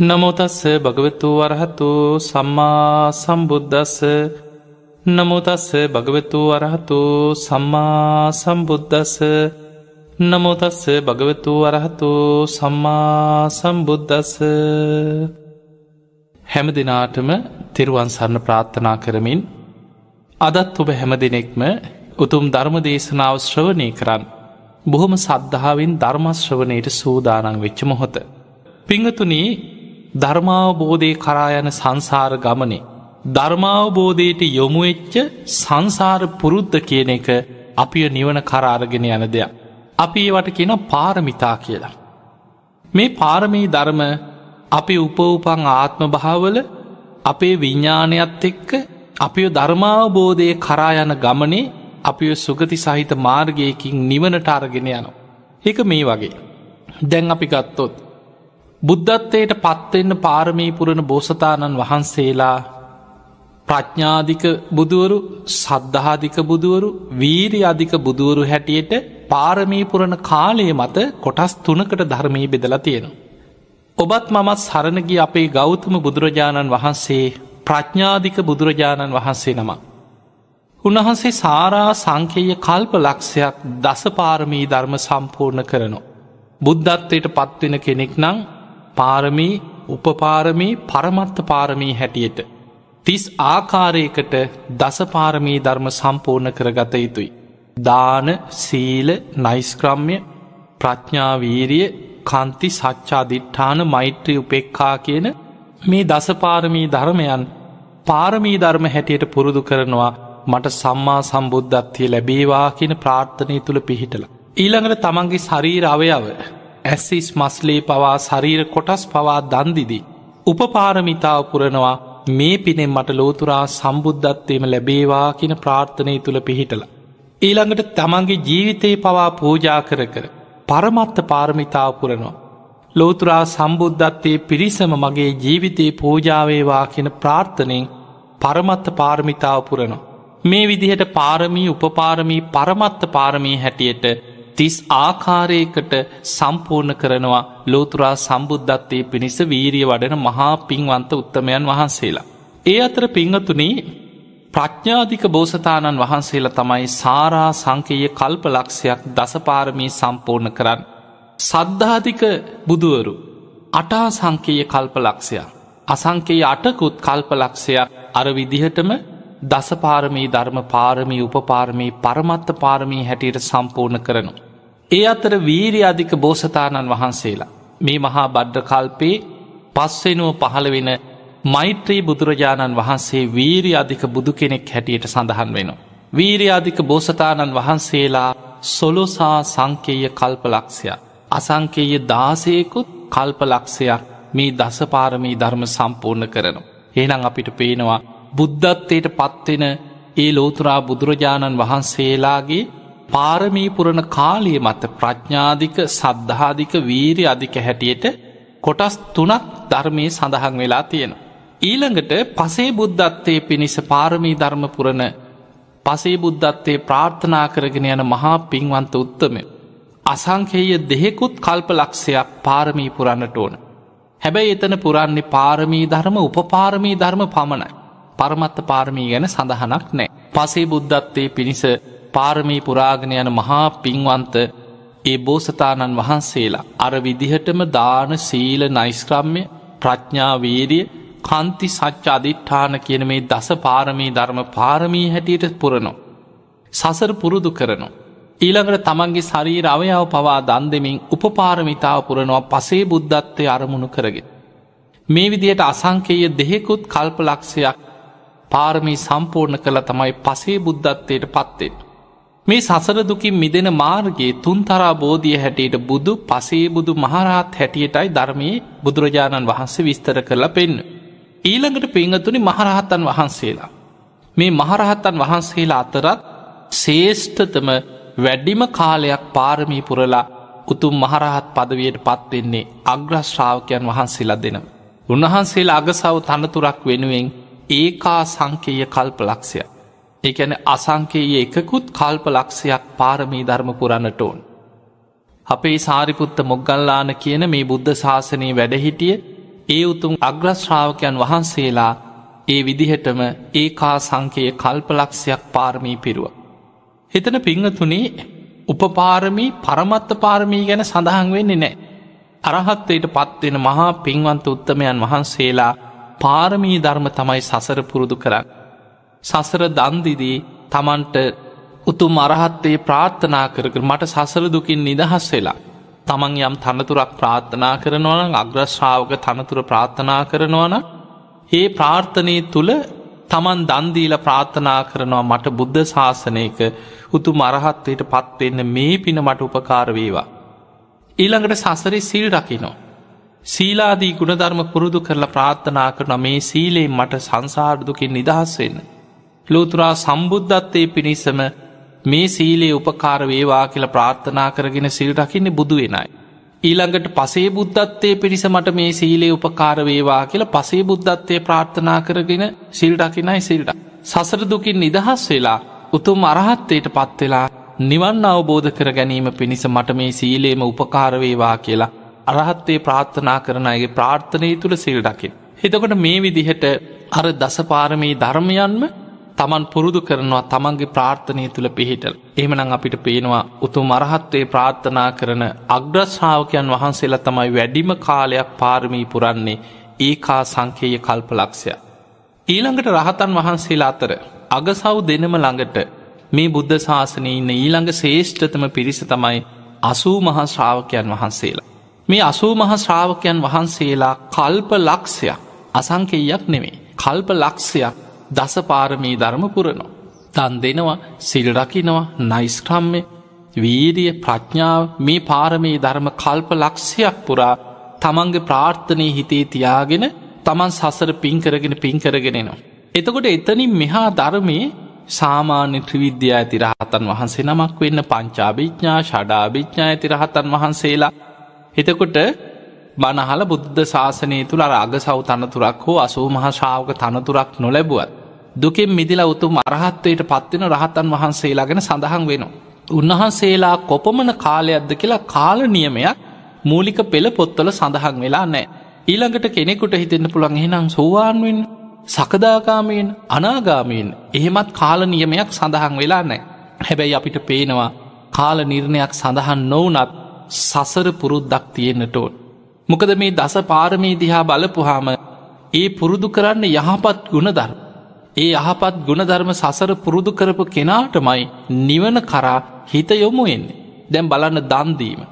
නමුතස්ස භගවතු වරහතු සම්මා සම්බුද්ධස්ස නමුතස්ස භගවතු වරහතු සම්මා සම්බුද්ධස්ස නමුතස්ස භගවතු වරහතු සම්මා සම්බුද්ධස්ස හැම දෙනාටම තෙරුවන් සරණ ප්‍රාර්ථනා කරමින් අදත් ඔබ හැම දෙනෙක්ම උතුම් ධර්ම දේශනාව ශ්‍රවණය කරන්න. බොහොම සද්ධාවෙන් ධර්මශ්‍රවනයට සූදානං වෙච්ච මොහොත. පිංහතුනී ධර්මාවබෝධය කරායන සංසාර ගමනේ. ධර්මාවබෝධයට යොමුවෙච්ච සංසාර පුරුද්ධ කියන එක අපිය නිවන කරාරගෙන යන දෙයක්. අපි ඒවට කියන පාරමිතා කියලා. මේ පාරමී ධර්ම අපි උපවපන් ආත්ම භාවල අපේ විඤ්ඥානයත් එක්ක අපිය ධර්මාවබෝධය කරා යන ගමනේ අපිය සුගති සහිත මාර්ගයකින් නිවනට අරගෙන යනවා. එක මේ වගේ. දැන් අපි ගත්තොත්. බුද්ධත්වයට පත්වෙන්න පාරමී පුරණ බෝසතාණන් වහන්සේලා ප්‍රඥාධික බුදුවරු සද්ධාධික බුදුවරු වීරි අධික බුදුවරු හැටියට පාරමීපුරණ කාලය මත කොටස් තුනකට ධර්මී බෙදලා තියෙනවා. ඔබත් මමත් සරණගි අපේ ගෞතම බුදුරජාණන් වහන්සේ ප්‍රඥාධික බුදුරජාණන් වහන්සේ නම. උන්වහන්සේ සාරා සංකේය කල්ප ලක්ෂයක් දසපාරමී ධර්ම සම්පූර්ණ කරනවා. බුද්ධත්වයට පත්වෙන කෙනෙක් නං පාරමී උපපාරමී පරමත්ත පාරමී හැටියට. තිස් ආකාරයකට දසපාරමී ධර්ම සම්පූර්ණ කරගත යුතුයි. දාන සීල නයිස්ක්‍රම්ය ප්‍රඥාවීරිය කන්ති සච්චාදිට්ඨාන මෛත්‍රී උපෙක්කා කියන මේ දසපාරමී ධර්මයන් පාරමී ධර්ම හැටියට පුරුදු කරනවා මට සම්මා සම්බුද්ධත්වය ලැබේවා කියන ප්‍රාර්ථනය තුළ පිහිටල. ඊළඟට තමන්ගේ ශරීර අවයාව ඇස්සිස් මස්ලේ පවා ශරීර කොටස් පවා දන්දිදී. උපපාරමිතාව පුරනවා මේ පිනෙන් මට ලෝතුරා සම්බුද්ධත්වයම ලැබේවා කියන ප්‍රාර්ථනය තුළ පිහිටල. ඊළඟට තමන්ගේ ජීවිතයේ පවා පූජා කර කර පරමත්ත පාරමිතාව පුරනවා. ලෝතුරා සම්බුද්ධත්තේ පිරිසම මගේ ජීවිතයේ පූජාවේවා කියෙන ප්‍රාර්ථනයෙන් පරමත්ත පාරමිතාව පුරනවා. මේ විදිහට පාරමී උපපාරමී පරමත්ත පාරමී හැටියට තිස් ආකාරයකට සම්පූර්ණ කරනවා ලෝතුරා සම්බුද්ධත්තේ පිණිස වීරිය වඩන මහා පින්වන්ත උත්තමයන් වහන්සේලා. ඒ අතර පිංහතුනේ ප්‍රඥාධික බෝසතාණන් වහන්සේලා තමයි සාරා සංකයේ කල්ප ලක්ෂයක් දසපාරමී සම්පූර්ණ කරන්න. සද්ධාධික බුදුවරු අටා සංකයේ කල්ප ලක්ෂයක්. අසංකයේ අටකුත් කල්ප ලක්ෂයක් අර විදිහටම දසපාරමී ධර්ම පාරමී උපපාරමී පරමත්ත පාරමී හැටියට සම්පූර්ණ කරනු. ඒ අතර වීරි අධික බෝසතාණන් වහන්සේලා මේ මහා බද්ධ කල්පේ පස්වෙනුව පහළ වෙන මෛත්‍රී බුදුරජාණන් වහන්සේ වීරි අධික බුදු කෙනෙක් හැටියට සඳහන් වෙනවා. වීරයාධික බෝසතාණන් වහන්සේලා සොලොසා සංකේය කල්පලක්ෂයක්. අසංකේය දාසයකුත් කල්පලක්ෂයක් මේ දසපාරමී ධර්ම සම්පූර්ණ කරනු. ඒනං අපිට පේනවා බුද්ධත්වයට පත්වෙන ඒ ලෝතුරා බුදුරජාණන් වහන්සේලාගේ පාරමීපුරණ කාලය මත ප්‍රඥාධික සද්ධාධික වීරි අධික හැටියට කොටස් තුනක් ධර්මය සඳහන් වෙලා තියෙනවා. ඊළඟට පසේ බුද්ධත්වය පිණිස පාරමී ධර්මපුරණ පසේ බුද්ධත්වය ප්‍රාර්ථනා කරගෙන යන මහා පින්වන්ත උත්තම. අසංකේය දෙහෙකුත් කල්ප ලක්ෂයක් පාරමී පුරන්නට ඕන. හැබැයි එතන පුරන්නේ පාරමී ධර්ම උපපාරමී ධර්ම පමණයි. පරමත්ත පාරමී ගැන සඳහනක් නෑ. පසේ බුද්ධත්වය පිණිස පාරමී පුරාගෙන යන මහා පින්වන්ත ඒ බෝසතාණන් වහන්සේලා අර විදිහටම දාන සීල නයිස්ක්‍රම්ය ප්‍රඥාවීරිය කන්ති සච්ච අධිට්ඨාන කියන මේ දස පාරමී ධර්ම පාරමී හැටියට පුරනො. සසර පුරුදු කරනු. ඊළඟට තමන්ගේ ශරීර අවයාව පවා දන් දෙමින් උපපාරමිතාව පුරනවා පසේ බුද්ධත්වය අරමුණු කරගෙන. මේ විදියට අසංකේය දෙහෙකුත් කල්ප ලක්ෂයක් පාරමී සම්පූර්ණ කළ තමයි පසේ බුද්ධත්වයට පත්වෙන්. මේ සසර දුකින් මිදෙන මාර්ගයේ තුන්තරා බෝධිය හැටියට බුදු පසේ බුදු මහරහත් හැටියටයි ධර්මයේ බුදුරජාණන් වහන්සේ විස්තර කරලා පෙන්න්න. ඊළඟට පිංහතුනි මහරහත්තන් වහන්සේලා. මේ මහරහත්තන් වහන්සේලා අතරත් ශේෂ්ඨතම වැඩිම කාලයක් පාරමී පුරලා උතුම් මහරහත් පදවයට පත්වෙන්නේ අග්‍රශ්‍රාවකයන් වහන්සේලා දෙනව. උන්වහන්සේලා අගසව තනතුරක් වෙනුවෙන් ඒකා සංකේය කල්ප ලක්ෂයක්. එකැන අසංකයේ එකකුත් කල්ප ලක්ෂයක් පාරමී ධර්ම පුරන්නට ඕන්. අපේ සාරිපුත්ත මොග්ගල්ලාන කියන මේ බුද්ධ ශාසනයේ වැඩහිටිය ඒ උතුම් අග්‍රශ්‍රාවකයන් වහන්සේලා ඒ විදිහටම ඒ කා සංකයේ කල්පලක්ෂයක් පාරමී පිරුව. හිතන පිංහතුනේ උපපාරමී පරමත්ත පාරමී ගැන සඳහන් වෙන්නේ නෑ. අරහත්වයට පත්වෙන මහා පින්වන්ත උත්තමයන් වහන්සේලා පාරමී ධර්ම තමයි සසර පුරුදු කරන්න. සසර දන්දිදී තමන්ට උතුම් අරහත්තේ ප්‍රාර්ථනා කරකර මට සසර දුකින් නිදහස් වෙලා. තමන් යම් තනතුරක් ප්‍රාර්ථනා කරනවන අග්‍රශ්‍රාවක තනතුර ප්‍රාර්ථනා කරනවන ඒ ප්‍රාර්ථනය තුළ තමන් දන්දීල ප්‍රාර්ථනා කරනවා මට බුද්ධ ශාසනයක උතු මරහත්වයට පත්වෙන්න මේ පින මට උපකාරවේවා. ඊළඟට සසරි සිල් රකිනෝ. සීලාදී ගුණධර්ම පුරුදු කරලා ප්‍රාර්ථනා කරන මේ සීලේ මට සංසාර්දුකින් නිදහස් වෙන්න. ලෝතුරා සම්බුද්ධත්තය පිණිසම මේ සීලේ උපකාර වේවා කියල ප්‍රාර්ථනා කරගෙන සිල් රකින්නේ බුදු වෙනයි. ඊළඟට පසේ බුද්ධත්තය පිරිස මට මේ සීලේ උපකාර වේවා කියල පසේ බුද්ධත්තය ප්‍රාර්ථනා කරගෙන සිල් රකිනයි සිල්ට. සසර දුකින් නිදහස් වෙලා උතුම් අරහත්තයට පත්වෙලා නිවන් අවබෝධ කර ගැනීම පිණිස මට මේ සීලේම උපකාරවේවා කියලා අරහත්තේ ප්‍රාර්ථනා කරන අගේ ප්‍රාර්ථනය තුළ සිල් දකිින්. එතකොට මේ විදිහට අර දසපාරමී ධර්මයන්ම තමන් පුරුදු කරනවා තමන්ගේ ප්‍රාර්ථනය තුළ පිහිටල්. එහමනං අපිට පේනවා උතු මරහත්වේ ප්‍රාර්ථනා කරන අග්‍රශ්ාවකයන් වහන්සේලා තමයි වැඩිම කාලයක් පාරමී පුරන්නේ ඒකා සංකේය කල්පලක්ෂය. ඊළඟට රහතන් වහන්සේලා අතර අගසව් දෙනම ළඟට මේ බුද්ධ ශාසනය ඉන්න ඊළඟ ශේෂ්ඨතම පිරිස තමයි අසූ මහා ශ්‍රාවකයන් වහන්සේලා. මේ අසූ මහා ශ්‍රාවකයන් වහන්සේලා කල්ප ලක්ෂයක් අසංකෙයක් නෙමේ. කල්ප ලක්ෂයක් දසපාරමී ධර්ම පුරනවා. තන් දෙනවා සිල් රකිනවා නයිස්ක්‍රම්මය වීරිය ප්‍රඥාව මේ පාරමී ධර්ම කල්ප ලක්ෂයක් පුරා තමන්ගේ ප්‍රාර්ථනය හිතේ තියාගෙන තමන් සසර පින්කරගෙන පින්කරගෙනෙනවා. එතකොට එතනින් මෙහා ධර්මය සාමාන්‍ය ත්‍රවිද්‍යා ඇති රහතන් වහන්සේ නමක් වෙන්න පංචාභිඥා ෂඩාභිඥා ඇති රහතන් වහන්සේලා එතකොට බනහල බුද්ධ ශාසනය තුළ අග සව් තනතුරක් හෝ අසූ මහාශාවක තනතුරක් නොලැබුවත් දුකෙන් මිදිලා උතුම් අරහත්වයට පත්වෙන රහතන් වහන්සේලා ගැන සඳහන් වෙනවා. උන්වහන්සේලා කොපමන කාලයක්ද කියලා කාල නියමයක් මූලික පෙළ පොත්තල සඳහන් වෙලා නෑ. ඊළඟට කෙනෙකුට හිතෙන්න්න පුළන් එහෙනම් සෝවාන්වෙන් සකදාකාමයෙන් අනාගාමයෙන් එහෙමත් කාල නියමයක් සඳහන් වෙලා නෑ. හැබැයි අපිට පේනවා කාල නිර්ණයක් සඳහන් නොවනත් සසර පුරුද්දක් තියෙන්න්නට ඕන්. මොකද මේ දස පාරමී දිහා බලපුහාම ඒ පුරුදු කරන්න යහපත් ගුණධර්ම. ඒ යහපත් ගුණධර්ම සසර පුරුදු කරපු කෙනාටමයි නිවන කරා හිත යොමු එන්නේ. දැම් බලන්න දන්දීම.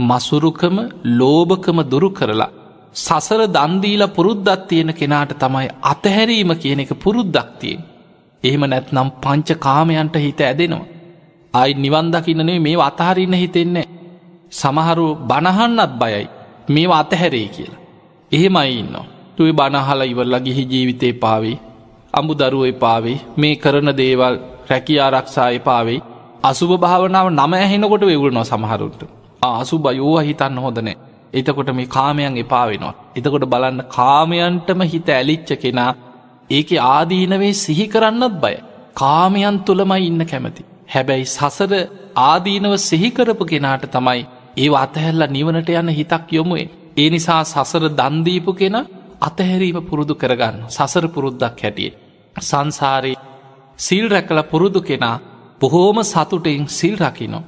මසුරුකම ලෝභකම දුරු කරලා. සසර දන්දීල පුරුද්දත් තියෙන කෙනාට තමයි අතහැරීම කියන එක පුරුද්දක් තියෙන්. එහෙම නැත්නම් පංච කාමයන්ට හිත ඇදෙනවා. අයි නිවන්දකින්නනේ මේ අතහරින්න හිතෙන්නේ. සමහරු බණහන්නත් බයයි මේ අතහැරේ කියලා. එහෙමයි ඉන්න. තුයි බණහලා ඉවරලා ගිහි ජීවිතේ පාවී අඹු දරුව එපාවේ මේ කරන දේවල් රැකි ආරක්ෂා එපාවෙයි අසුභ භාවනාව නම ඇහෙනකොට වෙවුල නො සමහරුන්ට ආසු බයෝව හිතන්න හොදනෑ එතකොට මේ කාමයන් එපා වෙනවා. එතකොට බලන්න කාමයන්ටම හිත ඇලිච්ච කෙනා ඒක ආදීනවේ සිහි කරන්නත් බය. කාමයන් තුළමයි ඉන්න කැමති. හැබැයි සසර ආදීනව සිහිකරපු කෙනාට තමයි ඒ අතහැල්ල නිවනට යන්න හිතක් යොමුේ. ඒ නිසා සසර දන්දීපු කෙන අතහැරීම පුරුදු කරගන්න සසර පුරුද්දක් හැටිය. සංසාරී සිල් රැකල පුරුදු කෙනා බොහෝම සතුටෙන් සිල් රකිනෝ.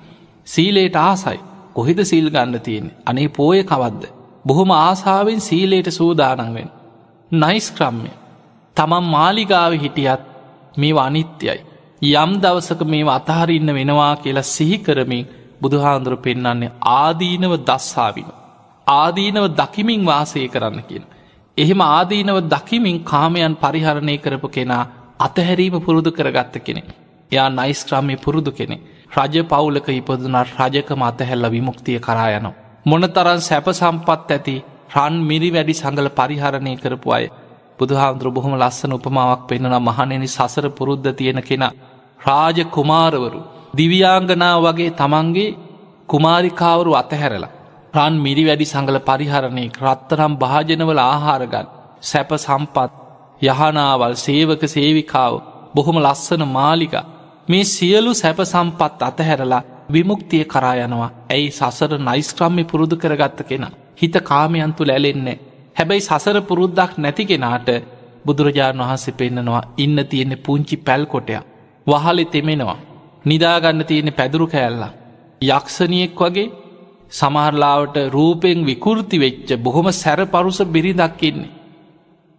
සීලේට ආසයි කොහෙද සිල් ගන්න තියෙන අනේ පෝය කවද්ද. බොහොම ආසාාවෙන් සීලේට සූදානන්වෙන්. නයිස් ක්‍රම්ය තමන් මාලිගාව හිටියත් මේ අනිත්‍යයි. යම් දවසක මේ අතහරින්න වෙනවා කියලා සිහිකරමින් බුදුහාන්දුර පෙන්නන්නේ ආදීනව දස්සාවින. ආදීනව දකිමින් වාසය කරන්න කියන. එහෙම ආදීනව දකිමින් කාමයන් පරිහරණය කරපු කෙනා අතහැරීම පුරුදු කරගත්ත කෙනෙ. එයා නයිස් ක්‍රමය පුරුදු කෙනෙ. රජ පවුලක ඉපදුනට රජක මතහැල්ල විමුක්තිය කරා යනවා. මොනතරන් සැප සම්පත් ඇති රන් මිරි වැඩි සඟල පරිහරණය කරපු අය. බුදුහාමුදුර බොහොම ලස්සන උපමාවක් පෙන්න්නන මහනෙනි සසර පුරුද්ධ තියෙන කෙන. රාජ කුමාරවරු දිවියාංගනා වගේ තමන්ගේ කුමාරිකාවරු අතහැරලා. රන් මිරි වැඩි සඟල පරිහරණය රත්තරම් භාජනවල ආහාරගන්න සැප සම්පත් යහනාවල් සේවක සේවිකාව බොහොම ලස්සන මාලික මේ සියලු සැප සම්පත් අතහැරලා විමුක්තිය කරා යනවා. ඇයි සසර නයිස්ක්‍රම්මි පුරුදු කරගත්ත කෙන? හිත කාමයන්තු ලැලෙන්නේ හැබැයි සසර පුරුද්දක් නැති කෙනාට බුදුරජාණන් වහන්සේ පෙන්න්නනවා ඉන්න තියෙන්නේ පුංචි පැල්කොටයක්. වහලෙ තෙමෙනවා. නිදාගන්න තියෙන පැදුරු කෑල්ලා යක්ෂණියෙක් වගේ සමහරලාවට රූපෙන් විකෘති වෙච්ච බොහොම සැර පරුස බිරි දක්කින්නේ.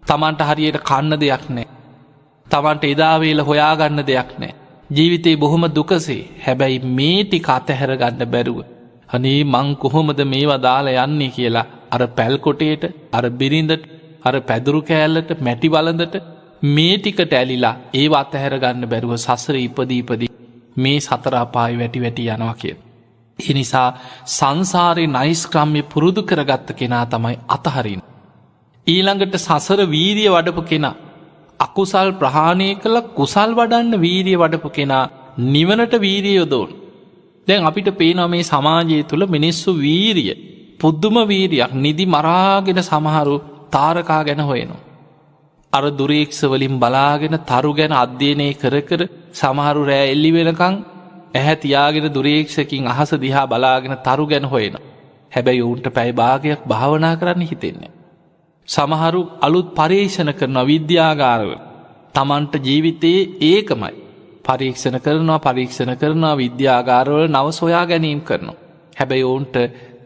තමන්ට හරියට කන්න දෙයක් නෑ. තමන්ට එදාවේල හොයාගන්න දෙයක් නෑ. ජීවිතේ බොහොම දුකසේ හැබැයි මේටි අතහැර ගන්න බැරුව. හනේ මං කොහොමද මේවා දාලා යන්නේ කියලා අර පැල්කොටේට අර බිරිඳට අර පැදුරු කෑල්ලට මැටි වලඳට මේ ටිකට ඇලිලා ඒ අතහැර ගන්න බැරුව සසර ඉපදීපදී මේ සතරාපායි වැටි වැටි යනවා කිය. එනිසා සංසාරය නයිස්ක්‍රම්ය පුරුදු කරගත්ත කෙනා තමයි අතහරින්. ඊළඟට සසර වීරිය වඩපු කෙනා අකුසල් ප්‍රහාණය කළ කුසල් වඩන්න වීරිය වඩපු කෙනා නිවනට වීරිය යොදෝන්. දැන් අපිට පේනවා මේ සමාජය තුළ මිනිස්සු වීරිය පුද්දුම වීරියක් නිදි මරාගෙන සමහරු තාරකා ගැන හොයනවා. අර දුරේක්ෂවලින් බලාගෙන තරු ගැන අධ්‍යයනය කර කර සමහරු රෑ එල්ලි වෙනකං ඇහැ තියාගෙන දුරේක්ෂකින් අහස දිහා බලාගෙන තරු ගැන හොයෙන. හැබැයි ඔවුන්ට පැයි භාගයක් භාවනා කරන්න හිතෙන්නේ. සමහරු අලුත් පර්ේෂණ කරන විද්‍යාගාරව තමන්ට ජීවිතයේ ඒකමයි පරීක්ෂණ කරනවා පරීක්ෂණ කරනවා විද්‍යාගාරවල නව සොයා ගැනීම් කරනවා. හැබැයි ඔවුන්ට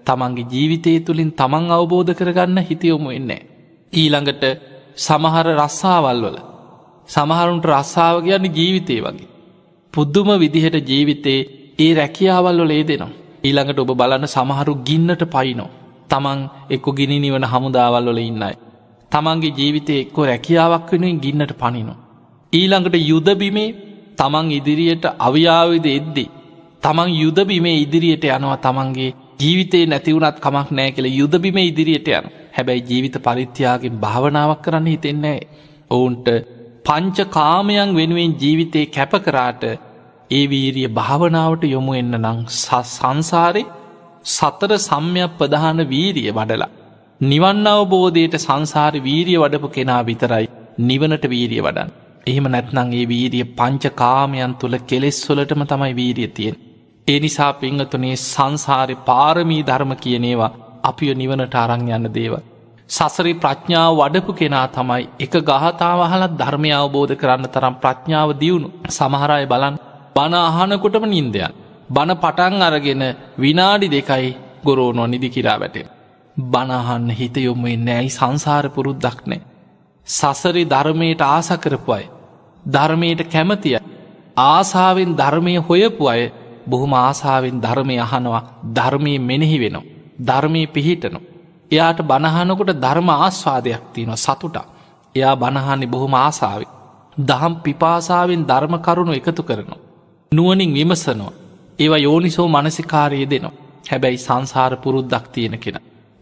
තමන්ගේ ජීවිතය තුළින් තමන් අවබෝධ කරගන්න හිතියොමු එන්නේ. ඊළඟට සමහර රස්සාවල් වල සමහරුන්ට රස්සාාව කියන්න ජීවිතය වගේ. පුද්දුම විදිහට ජීවිතේ ඒ රැකියාවල් වල ඒ දෙනවා. ඊළඟට ඔබ බලන්න සමහරු ගින්නට පයිනෝ. තමන් එක්කො ගිනි නිවන හමුදාවල් වල ඉන්නයි. තමන්ගේ ජීවිතය එක්කො රැකියාවක් වෙනුවෙන් ගින්නට පනිනවා. ඊළඟට යුදබිමේ තමන් ඉදිරියට අව්‍යාවිද එද්දී. තමන් යුදබිමේ ඉදිරියට යනවා තමන්ගේ ජීවිතේ නැතිවුණත් කමක් නෑ කියල යුදබිම ඉදිරියට යන හැබැයි ජීවිත පරිත්‍යයාගෙන් භාවනාවක් කරන්න හිතෙන්නේ ඔවුන්ට පංච කාමයන් වෙනුවෙන් ජීවිතය කැප කරාට ඒ වීරිය භාවනාවට යොමු එන්න නං සංසාරය සතර සම්යක් ප්‍රධාන වීරිය වඩලා. නිවන් අවබෝධයට සංසාර වීරිය වඩපු කෙනා විතරයි නිවනට වීරිය වඩන්. එහෙම නැත්නං ඒ වීරිය පංච කාමයන් තුළ කෙලෙස්වලටම තමයි වීරිය තියෙන්. ඒ නිසා පිංහතුනේ සංසාරය පාරමී ධර්ම කියනේවා අපිය නිවනට අරං යන්න දේව. සසරි ප්‍රඥාව වඩපු කෙනා තමයි එක ගහතාවහලත් ධර්මය අවබෝධ කරන්න තරම් ප්‍රඥාව දියුණු සමහරය බලන් බණ අහනකොටම නින්දයන්. බණ පටන් අරගෙන විනාඩි දෙකයි ගොරෝනො නිදි කිරා වැටෙන්. බණහන්න හිත යොමුේ නෑයි සංසාර පුරුද්දක් නෑ. සසරි ධර්මයට ආසකරපු අය. ධර්මයට කැමතිය. ආසාාවෙන් ධර්මය හොයපු අය බොහොම ආසාාවෙන් ධර්මය අහනවා ධර්මය මෙනෙහි වෙනවා. ධර්මය පිහිටනු. එයාට බණහනකොට ධර්ම ආස්වාදයක් තියෙනවා සතුට. එයා බණහන්නේ බොහොම ආසාාව. දහම් පිපාසාාවෙන් ධර්ම කරුණු එකතු කරනවා. නුවනින් විමසනවා. ඒවා යෝනිසෝ මනසිකාරයේ දෙනවා. හැබැයි සංසාර පුරුද්දක් තියෙන කෙන.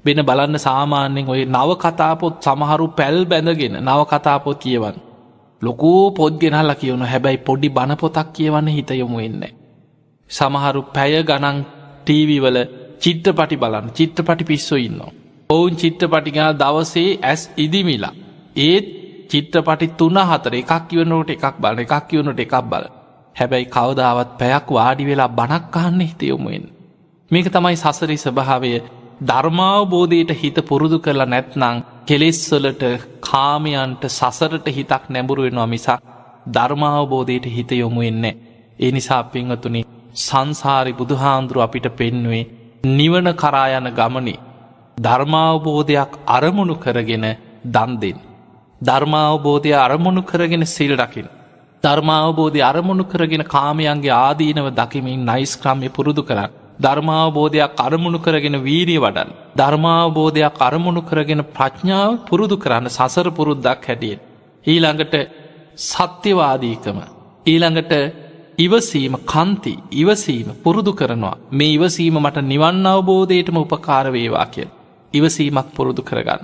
වෙන බලන්න සාමාන්‍යෙන් ඔය නව කතාපොත් සමහරු පැල් බැඳගෙන නව කතාපොත් කියවන්. ලොකෝ පොද් ගෙනල්ල කියවුණු හැබැයි පොඩි බණපොතක් කියවන්න හිතයොමු එන්නේ. සමහරු පැය ගනන් ටීවිවල චිත්‍රපටි බලන්න චිත්‍රපටි පිස්සු ඉන්නවා. ඔවුන් චිත්‍රපටිගා දවසේ ඇස් ඉදිමිලා. ඒත් චිත්‍රපටි තුන්න හතර එකක් කියවනට එකක් බල එකක් කියවනට එකක් බල. හැබැයි කවදාවත් පැයක් වාඩි වෙලා බණක් අහන්න හිතයොමුෙන්. මේක තමයි සසරි ස්භාවය ධර්මාවබෝධයට හිත පුරුදු කරලා නැත්නං කෙලෙස්වලට කාමයන්ට සසරට හිතක් නැඹුරුවෙනවා මිසක් ධර්මාවබෝධයට හිත යොමු එන්නේ. ඒ නිසා පිංහතුනි සංසාරි බුදුහාන්දුරු අපිට පෙන්නුවේ නිවන කරායන ගමනි ධර්මාවබෝධයක් අරමුණු කරගෙන දන්දෙන්. ධර්මාවබෝධය අරමුණු කරගෙන සිල් රකිින්. ධර්මාවබෝධය අරමුණු කරගෙන කාමයන්ගේ ආදීනව දකිමින් නයිස්ක්‍රම්ය පුරුදු කරන්න. ධර්මාවබෝධයක් අරමුණු කරගෙන වීරිය වඩන්. ධර්මාවබෝධයක් අරමුණු කරගෙන ප්‍රඥාව පුරුදු කරන්න සසර පුරුද්දක් හැටියෙන්. ඊළඟට සත්‍යවාදීකම. ඊළඟට ඉවසීම කන්ති ඉවසීම පුරුදු කරනවා මේ ඉවසීම මට නිවන් අවබෝධයටම උපකාරවේවා කියල්. ඉවසීමක් පුරුදු කරගන්න.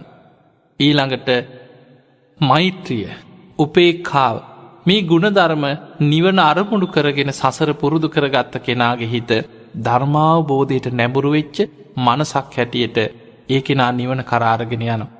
ඊළඟට මෛත්‍රිය උපේක්කාව මේ ගුණධර්ම නිවන අරමුණු කරගෙන සසර පුරුදු කරගත්ත කෙනාගේ හිත ධර්මාවබෝධයට නැඹුරු වෙච්ච මනසක් හැටියට ඒ කෙනා නිවන කරාරගෙන යනවා.